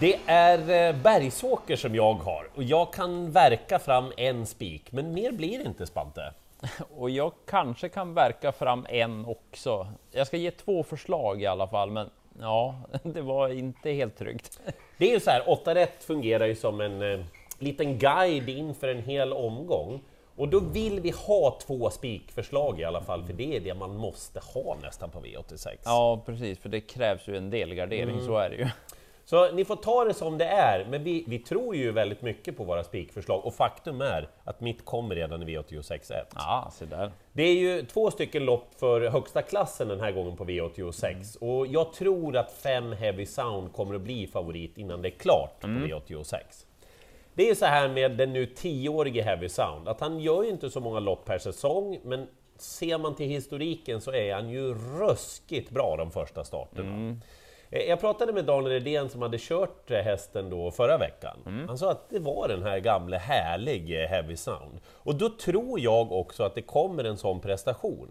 Det är eh, Bergsåker som jag har och jag kan verka fram en spik, men mer blir det inte Spante. Och jag kanske kan verka fram en också. Jag ska ge två förslag i alla fall, men ja, det var inte helt tryggt. Det är ju så här, 8 rätt fungerar ju som en eh, liten guide inför en hel omgång. Och då vill vi ha två spikförslag i alla fall, för det är det man måste ha nästan på V86. Ja, precis, för det krävs ju en del gardering, så är det ju. Så ni får ta det som det är, men vi, vi tror ju väldigt mycket på våra spikförslag och faktum är att mitt kommer redan i V86.1. Ja, se där. Det är ju två stycken lopp för högsta klassen den här gången på V86 och jag tror att fem Heavy Sound kommer att bli favorit innan det är klart på V86. Det är ju så här med den nu 10-årige Heavy Sound, att han gör ju inte så många lopp per säsong, men ser man till historiken så är han ju ruskigt bra de första starterna. Eh, Jag pratade med Daniel Redén som hade kört eh, hästen då förra veckan. Han sa att det var den här gamla härlig eh, Heavy Sound. Och då tror jag också att det kommer en sån prestation.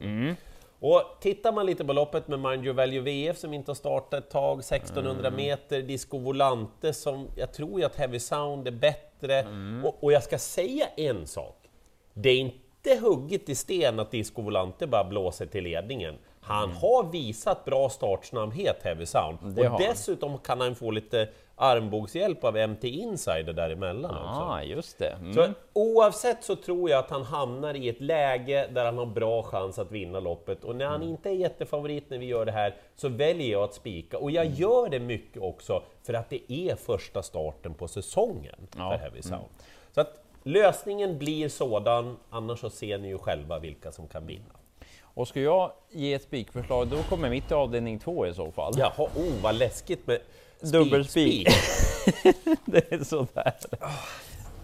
Och tittar man lite på loppet med Mind Your Value VF som inte har startat ett tag, 1600 meter, Disco Volante som jag tror ju att Heavy Sound är bättre. Och, och jag ska säga en sak. Det är inte hugget i sten att Disco Volante bara blåser till ledningen. Han har visat bra startsnabbhet, Heavy Sound. Det och har han. dessutom kan han få lite armbågshjälp av MT Insider däremellan också. Ah, just det. Mm. Så oavsett så tror jag att han hamnar i ett läge där han har bra chans att vinna loppet. Och när han Mm. inte är jättefavorit när vi gör det här så väljer jag att spika. Och jag Mm. gör det mycket också för att det är första starten på säsongen Ja. för Heavy Sound. Så att lösningen blir sådan, annars så ser ni ju själva vilka som kan vinna. Och ska jag ge ett spikförslag, då kommer mitt avdelning två i så fall. Jaha, oh vad läskigt med spik, Dubbelspik. spik. det är sådär.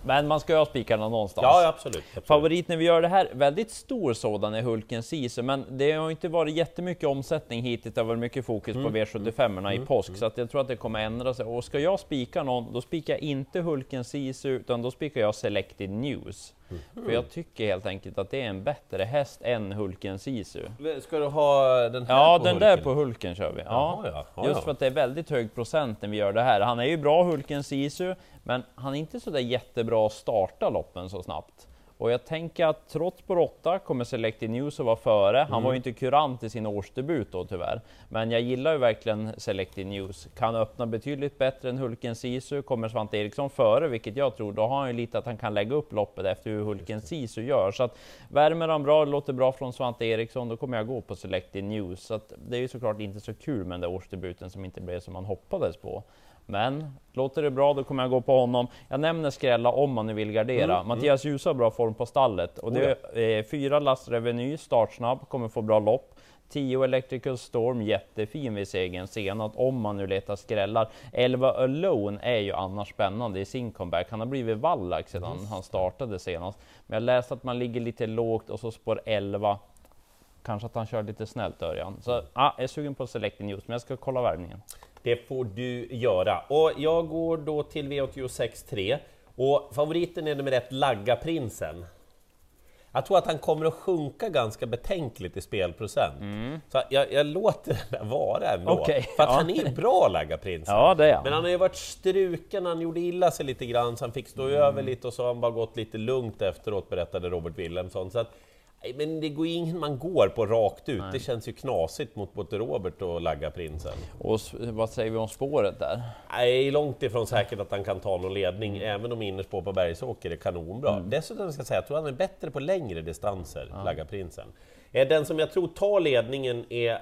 Men man ska ju ha spikarna någonstans. Ja, absolut. absolut. Favorit när vi gör det här, väldigt stor sådan är Hulken Sisu, men det har inte varit jättemycket omsättning hittills, det har varit mycket fokus Mm. på V75 i påsk, så att jag tror att det kommer ändra sig. Och ska jag spika någon, då spikar jag inte Hulken Sisu, utan då spikar jag Selected News. Mm. För jag tycker helt enkelt att det är en bättre häst än Hulken Sisu. Ska du ha den här Ja, på den där Hulken? på Hulken kör vi. Ja. Jaha, ja. Ja, Just för att det är väldigt hög procent när vi gör det här. Han är ju bra Hulken Sisu, men han är inte så där jättebra att starta loppen så snabbt. Och jag tänker att trots på råtta kommer Selected News att vara före. Han Mm. var ju inte kurant i sin årsdebut då tyvärr. Men jag gillar ju verkligen Selected News. Kan öppna betydligt bättre än Hulken Sisu. Kommer Svante Eriksson före, vilket jag tror, då har han ju lite att han kan lägga upp loppet efter hur Hulken Sisu gör. Så att värmer han bra, låter bra från Svante Eriksson, då kommer jag gå på Selected News. Så att det är ju såklart inte så kul med den där årsdebuten som inte blev som man hoppades på. Men låter det bra, då kommer jag gå på honom. Jag nämner skrälla om man nu vill gardera. Mattias Djuse har bra form på stallet och det är eh, fyra last Reveny, startsnabb, kommer få bra lopp. 10 Electrical Storm, jättefin vid segern senast om man nu letar skrällar. 11 Alone är ju annars spännande i sin comeback. Han har blivit vallack sedan han startade senast. Men jag läste att man ligger lite lågt och så spår 11. Kanske att han kör lite snällt Örjan. Så ja, jag är sugen på Selecting News, men jag ska kolla värvningen. Det får du göra. Och jag går då till V86 3. Och favoriten är nummer ett, Lagga-prinsen. Jag tror att han kommer att sjunka ganska betänkligt i spelprocent. Så jag, jag låter det vara ändå. Mm. Okej, För att ja. han är bra, Lagga-prinsen. Ja, det är han. Men han har ju varit struken, han gjorde illa sig lite grann, så han fick stå Mm. över lite och så har han bara gått lite lugnt efteråt, berättade Robert Wilhelmsson. Så att, nej, men det går ingen man går på rakt ut. Det känns ju knasigt mot både Robert och Lagga-prinsen. Och vad säger vi om spåret där? Nej, långt ifrån säkert att han kan ta någon ledning, även om innerspår på Bergsåker är kanonbra. Dessutom ska jag säga, jag tror han är bättre på längre distanser, Lagga-prinsen. Eh, Den som jag tror tar ledningen är...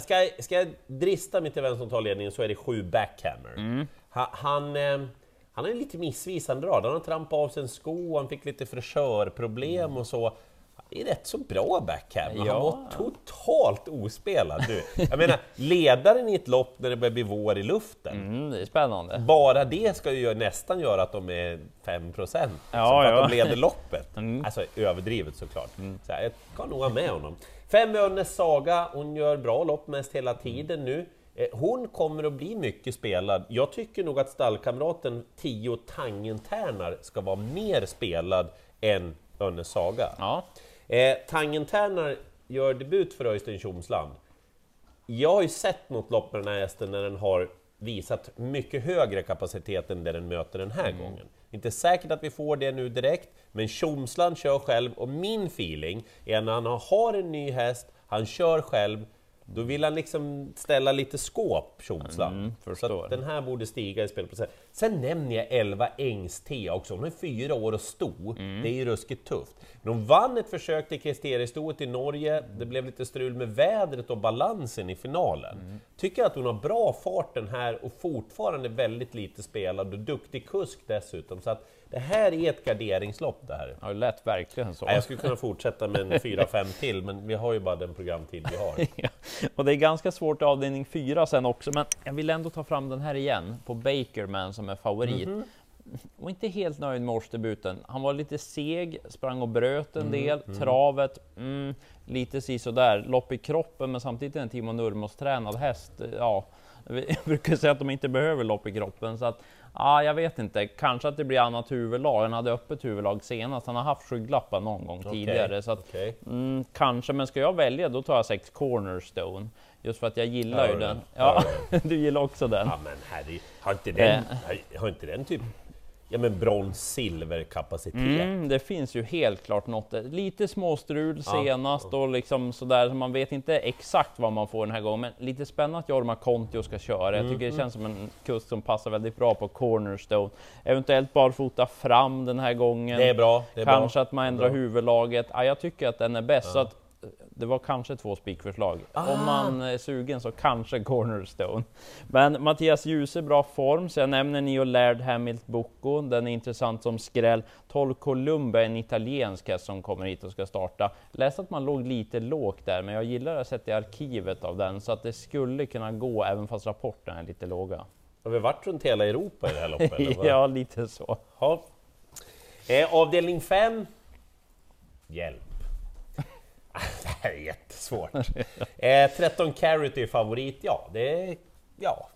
Ska jag, ska jag drista mig till vem som tar ledningen så är det sju Backhammer. Ha, han, eh, han är lite missvisande rad, han har trampat av sig en sko, han fick lite frisörproblem och så. Är rätt så bra backhammer, Ja. han var totalt ospelad du. Jag menar, ledaren i ett lopp när det börjar bli vår i luften, Mm, det är spännande. bara det ska ju nästan göra att de är 5 procent, Ja, för att ja. de leder loppet. Mm. Alltså överdrivet såklart. Så här, jag kan nog ha med honom. Fem Önnes Saga, hon gör bra lopp mest hela tiden nu. Eh, Hon kommer att bli mycket spelad. Jag tycker nog att stallkamraten 10 Tangentärnar ska vara mer spelad än Önnes Saga. Ja, Eh, Tangentärnar gör debut för Öystein Tjomsland. Jag har ju sett något lopp med den här hästen när den har visat mycket högre kapacitet än det den möter den här gången. Inte säkert att vi får det nu direkt, men Tjomsland kör själv och min feeling är när han har en ny häst, han kör själv, då vill han liksom ställa lite skåp, Tjomsland. Mm, så den här borde stiga i spelprocent. Sen nämner jag 11 Ängs-T också, hon är fyra år och sto. Mm. Det är ju ruskigt tufft. Men hon vann ett försök till kriteriestået i Norge, det blev lite strul med vädret och balansen i finalen. Mm. Tycker att hon har bra fart den här och fortfarande väldigt lite spelad och duktig kusk dessutom. Så att det här är ett garderingslopp det här. Ja, det lät verkligen så. Ja, Jag skulle kunna fortsätta med en 4-5 till, men vi har ju bara den programtid vi har. Ja, och det är ganska svårt i avdelning 4 sen också, men jag vill ändå ta fram den här igen på Bakerman som är favorit. Mhm. Och inte helt nöjd med årsdebuten. Han var lite seg, sprang och bröt Mm, en del, travet, mm, lite si lopp i kroppen, men samtidigt en Timo Nurmos tränad häst. Ja, vi brukar säga att de inte behöver lopp i kroppen, så att Ja, jag vet inte. Kanske att det blir annat huvudlag. Han hade öppet huvudlag senast. Han har haft skygglappar någon gång Okej, tidigare. Så att, okej. mm, kanske, men ska jag välja då tar jag sex Cornerstone. Just för att jag gillar ju den. Ja, du gillar också den. Ja men herre, har inte den, Eh. har inte den typ, ja men brons-silver kapacitet? Mm, det finns ju helt klart något, lite småstrul senast och liksom sådär, så man vet inte exakt vad man får den här gången, men lite spännande att Jorma Kontio ska köra. Jag tycker det känns som en kust som passar väldigt bra på Cornerstone. Eventuellt barfota fram den här gången. Det är bra, det är kanske bra. att man ändrar huvudlaget. Ja, jag tycker att den är bäst. Så att, det var kanske två spikförslag. Ah. Om man är sugen så kanske Cornerstone. Men Mattias Djuse bra form, så jag nämner Nio Laird Hamilt Bocco. Den är intressant som skräll. 12 Columba, en italiensk häst som kommer hit och ska starta. Läste att man låg lite lågt där, men jag gillar att sätta i arkivet av den, så att det skulle kunna gå även fast rapporten är lite låga. Har vi varit runt hela Europa i det här loppet? ja, lite så. Ja. Eh, avdelning 5. Hjälp. det här är jättesvårt. Eh, 13 Carity är favorit, ja det. Ja.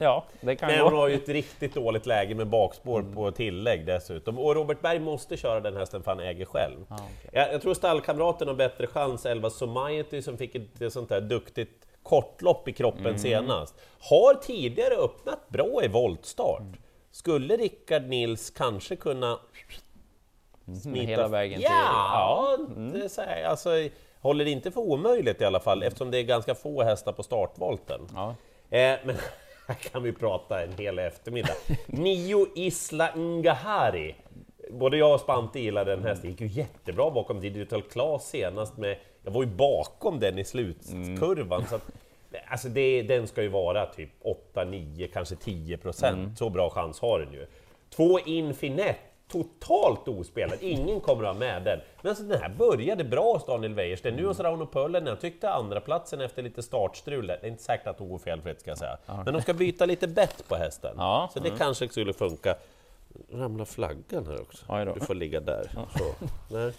Ja, det kan Men gå. hon har ju ett riktigt dåligt läge med bakspår på tillägg dessutom. Och Robert Berg måste köra den hästen för han äger själv. Ja, okej. jag, jag tror stallkamraten har bättre chans, 11 Somiety som fick ett, ett sånt där duktigt kortlopp i kroppen Mm. senast. Har tidigare öppnat bra i voltstart. Mm. Skulle Rickard Nils kanske kunna smita... hela vägen till- Ja. Mm. det säger jag. Alltså, håller det inte för omöjligt i alla fall, eftersom det är ganska få hästar på startvolten. Ja. Eh, men här kan vi prata en hel eftermiddag. Nio Isla Ngahari. Både jag och Spante gillade den hästen. Gick ju jättebra bakom Digital Class senast med... Jag var ju bakom den i slutkurvan. Så att, alltså det, den ska ju vara typ 8, 9, kanske 10 procent. Så bra chans har den ju. Två Infinite, totalt ospelad. Ingen kommer att ha med den. Men alltså den här började bra hos Daniel Wäjersten. Nu hos Rauno Pöllen, jag tyckte andra platsen efter lite startstrul. Det är inte säkert att hon går felfritt ska jag säga. Men de ska byta lite bett på hästen. Ja, Så det kanske skulle funka. Ramlar flaggan här också? Du får ligga där. Så. Där.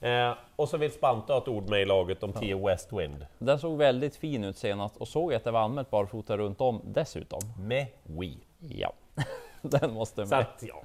Eh, och så vill Spanta ha ett ord med i laget om 10 Westwind. Den såg väldigt fin ut senast och såg att det var anmält barfota runt om dessutom. Med We. Ja, den måste Så med. att, ja.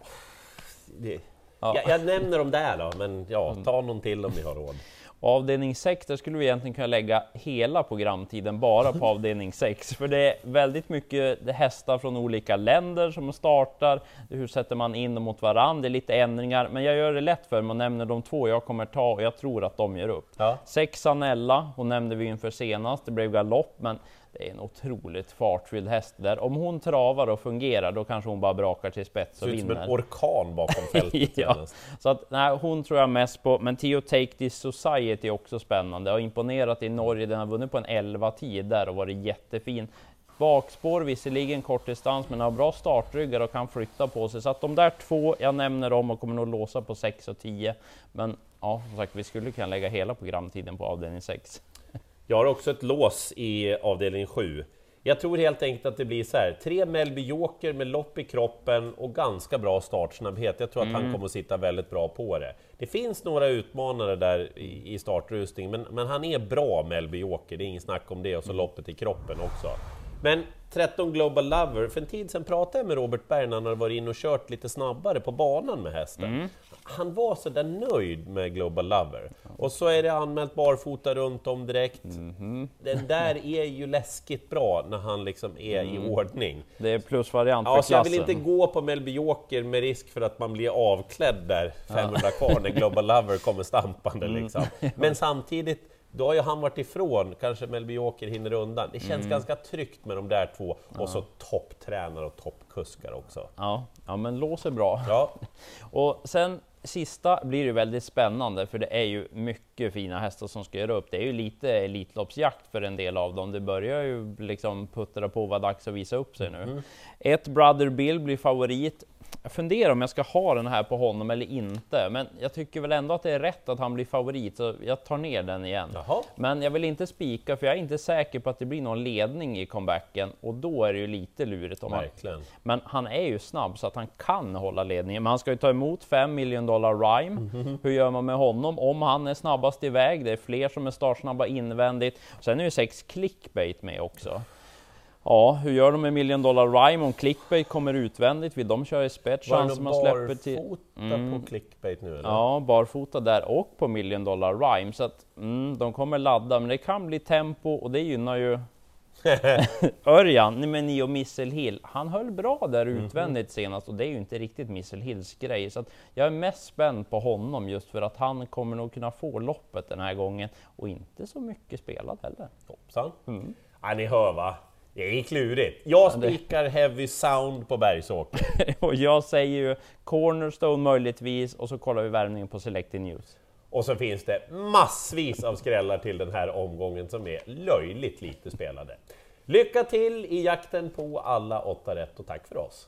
Det, Ja. jag, jag nämner dem där då, men ja, ta någon till om ni har råd. Avdelning 6, där skulle vi egentligen kunna lägga hela programtiden bara på avdelning 6. För det är väldigt mycket hästar från olika länder som startar. Hur sätter man in dem mot varandra? Det är lite ändringar, men jag gör det lätt för mig och nämner de två jag kommer ta och jag tror att de gör upp. Ja. Sex Anella, hon nämnde vi inför senast, det blev galopp, men det är en otroligt fartfylld häst där. Om hon travar och fungerar, då kanske hon bara brakar till spets och Ser ut som en vinner. orkan bakom fältet. ja, så att, nej, hon tror jag mest på, men Tio Take This Society är också spännande. Har imponerat i Norge, den har vunnit på en 11-tid där och varit jättefin. Bakspår visserligen kort distans, men har bra startryggar och kan flytta på sig. Så att de där två, jag nämner dem och kommer nog låsa på 6 och 10. Men ja, som sagt, vi skulle kunna lägga hela programtiden på avdelning 6. Jag har också ett lås i avdelning 7. Jag tror helt enkelt att det blir så här, tre Melby Joker med lopp i kroppen och ganska bra startsnabbhet. Jag tror att han kommer att sitta väldigt bra på det. Det finns några utmanare där i, i startrustning, men, men han är bra Melby Joker, det är inget snack om det, och så loppet i kroppen också. Men 13 Global Lover, för en tid sedan pratade jag med Robert Berg när han hade varit in och kört lite snabbare på banan med hästen. Han var så där nöjd med Global Lover. Och så är det anmält barfota runt om direkt. Mhm. Den där är ju läskigt bra när han liksom är i ordning. Det är plusvariant Ja, för så jag vill inte gå på Melby Joker med risk för att man blir avklädd där 500 kvar när Global Lover kommer stampande. Mm. Liksom. Men samtidigt, då har ju han varit ifrån, kanske Melby Joker hinner undan. Det känns Mm. ganska tryggt med de där två, och så topptränare och toppkuskar också. Ja, ja, men låser bra. Ja, Och sen sista blir det väldigt spännande för det är ju mycket fina hästar som ska göra upp. Det är ju lite Elitloppsjakt för en del av dem. Det börjar ju liksom puttra på vad dags att visa upp sig nu. Ett Brother Bill blir favorit. Jag funderar om jag ska ha den här på honom eller inte, men jag tycker väl ändå att det är rätt att han blir favorit, så jag tar ner den igen. Jaha. Men jag vill inte spika, för jag är inte säker på att det blir någon ledning i comebacken och då är det ju lite lurigt om han men han är ju snabb så att han kan hålla ledningen. Men han ska ju ta emot 5 million dollar rhyme. Mhm. Hur gör man med honom om han är snabbast iväg? Det är fler som är startsnabba invändigt. Sen är ju sex clickbait med också. Ja, hur gör de med million dollar rhyme om clickbait kommer utvändigt? Vill de köra i spets? Var det Chans någon man släpper till... barfota på clickbait nu eller? Ja, barfota där och på million dollar rhyme. Så att mm, de kommer ladda, men det kan bli tempo och det gynnar ju Örjan med Nio Missile Hill, han höll bra där Mhm. utvändigt senast och det är ju inte riktigt Missile Hills grej. Så jag är mest spänd på honom just för att han kommer nog kunna få loppet den här gången och inte så mycket spelad heller. Hoppsan. Mm. Ja, ni hör va? Det är klurigt. Jag spikar Heavy Sound på Bergsåker. och jag säger ju Cornerstone möjligtvis och så kollar vi värmningen på Selected News. Och så finns det massvis av skrällar till den här omgången som är löjligt lite spelade. Lycka till i jakten på alla åtta rätt och tack för oss!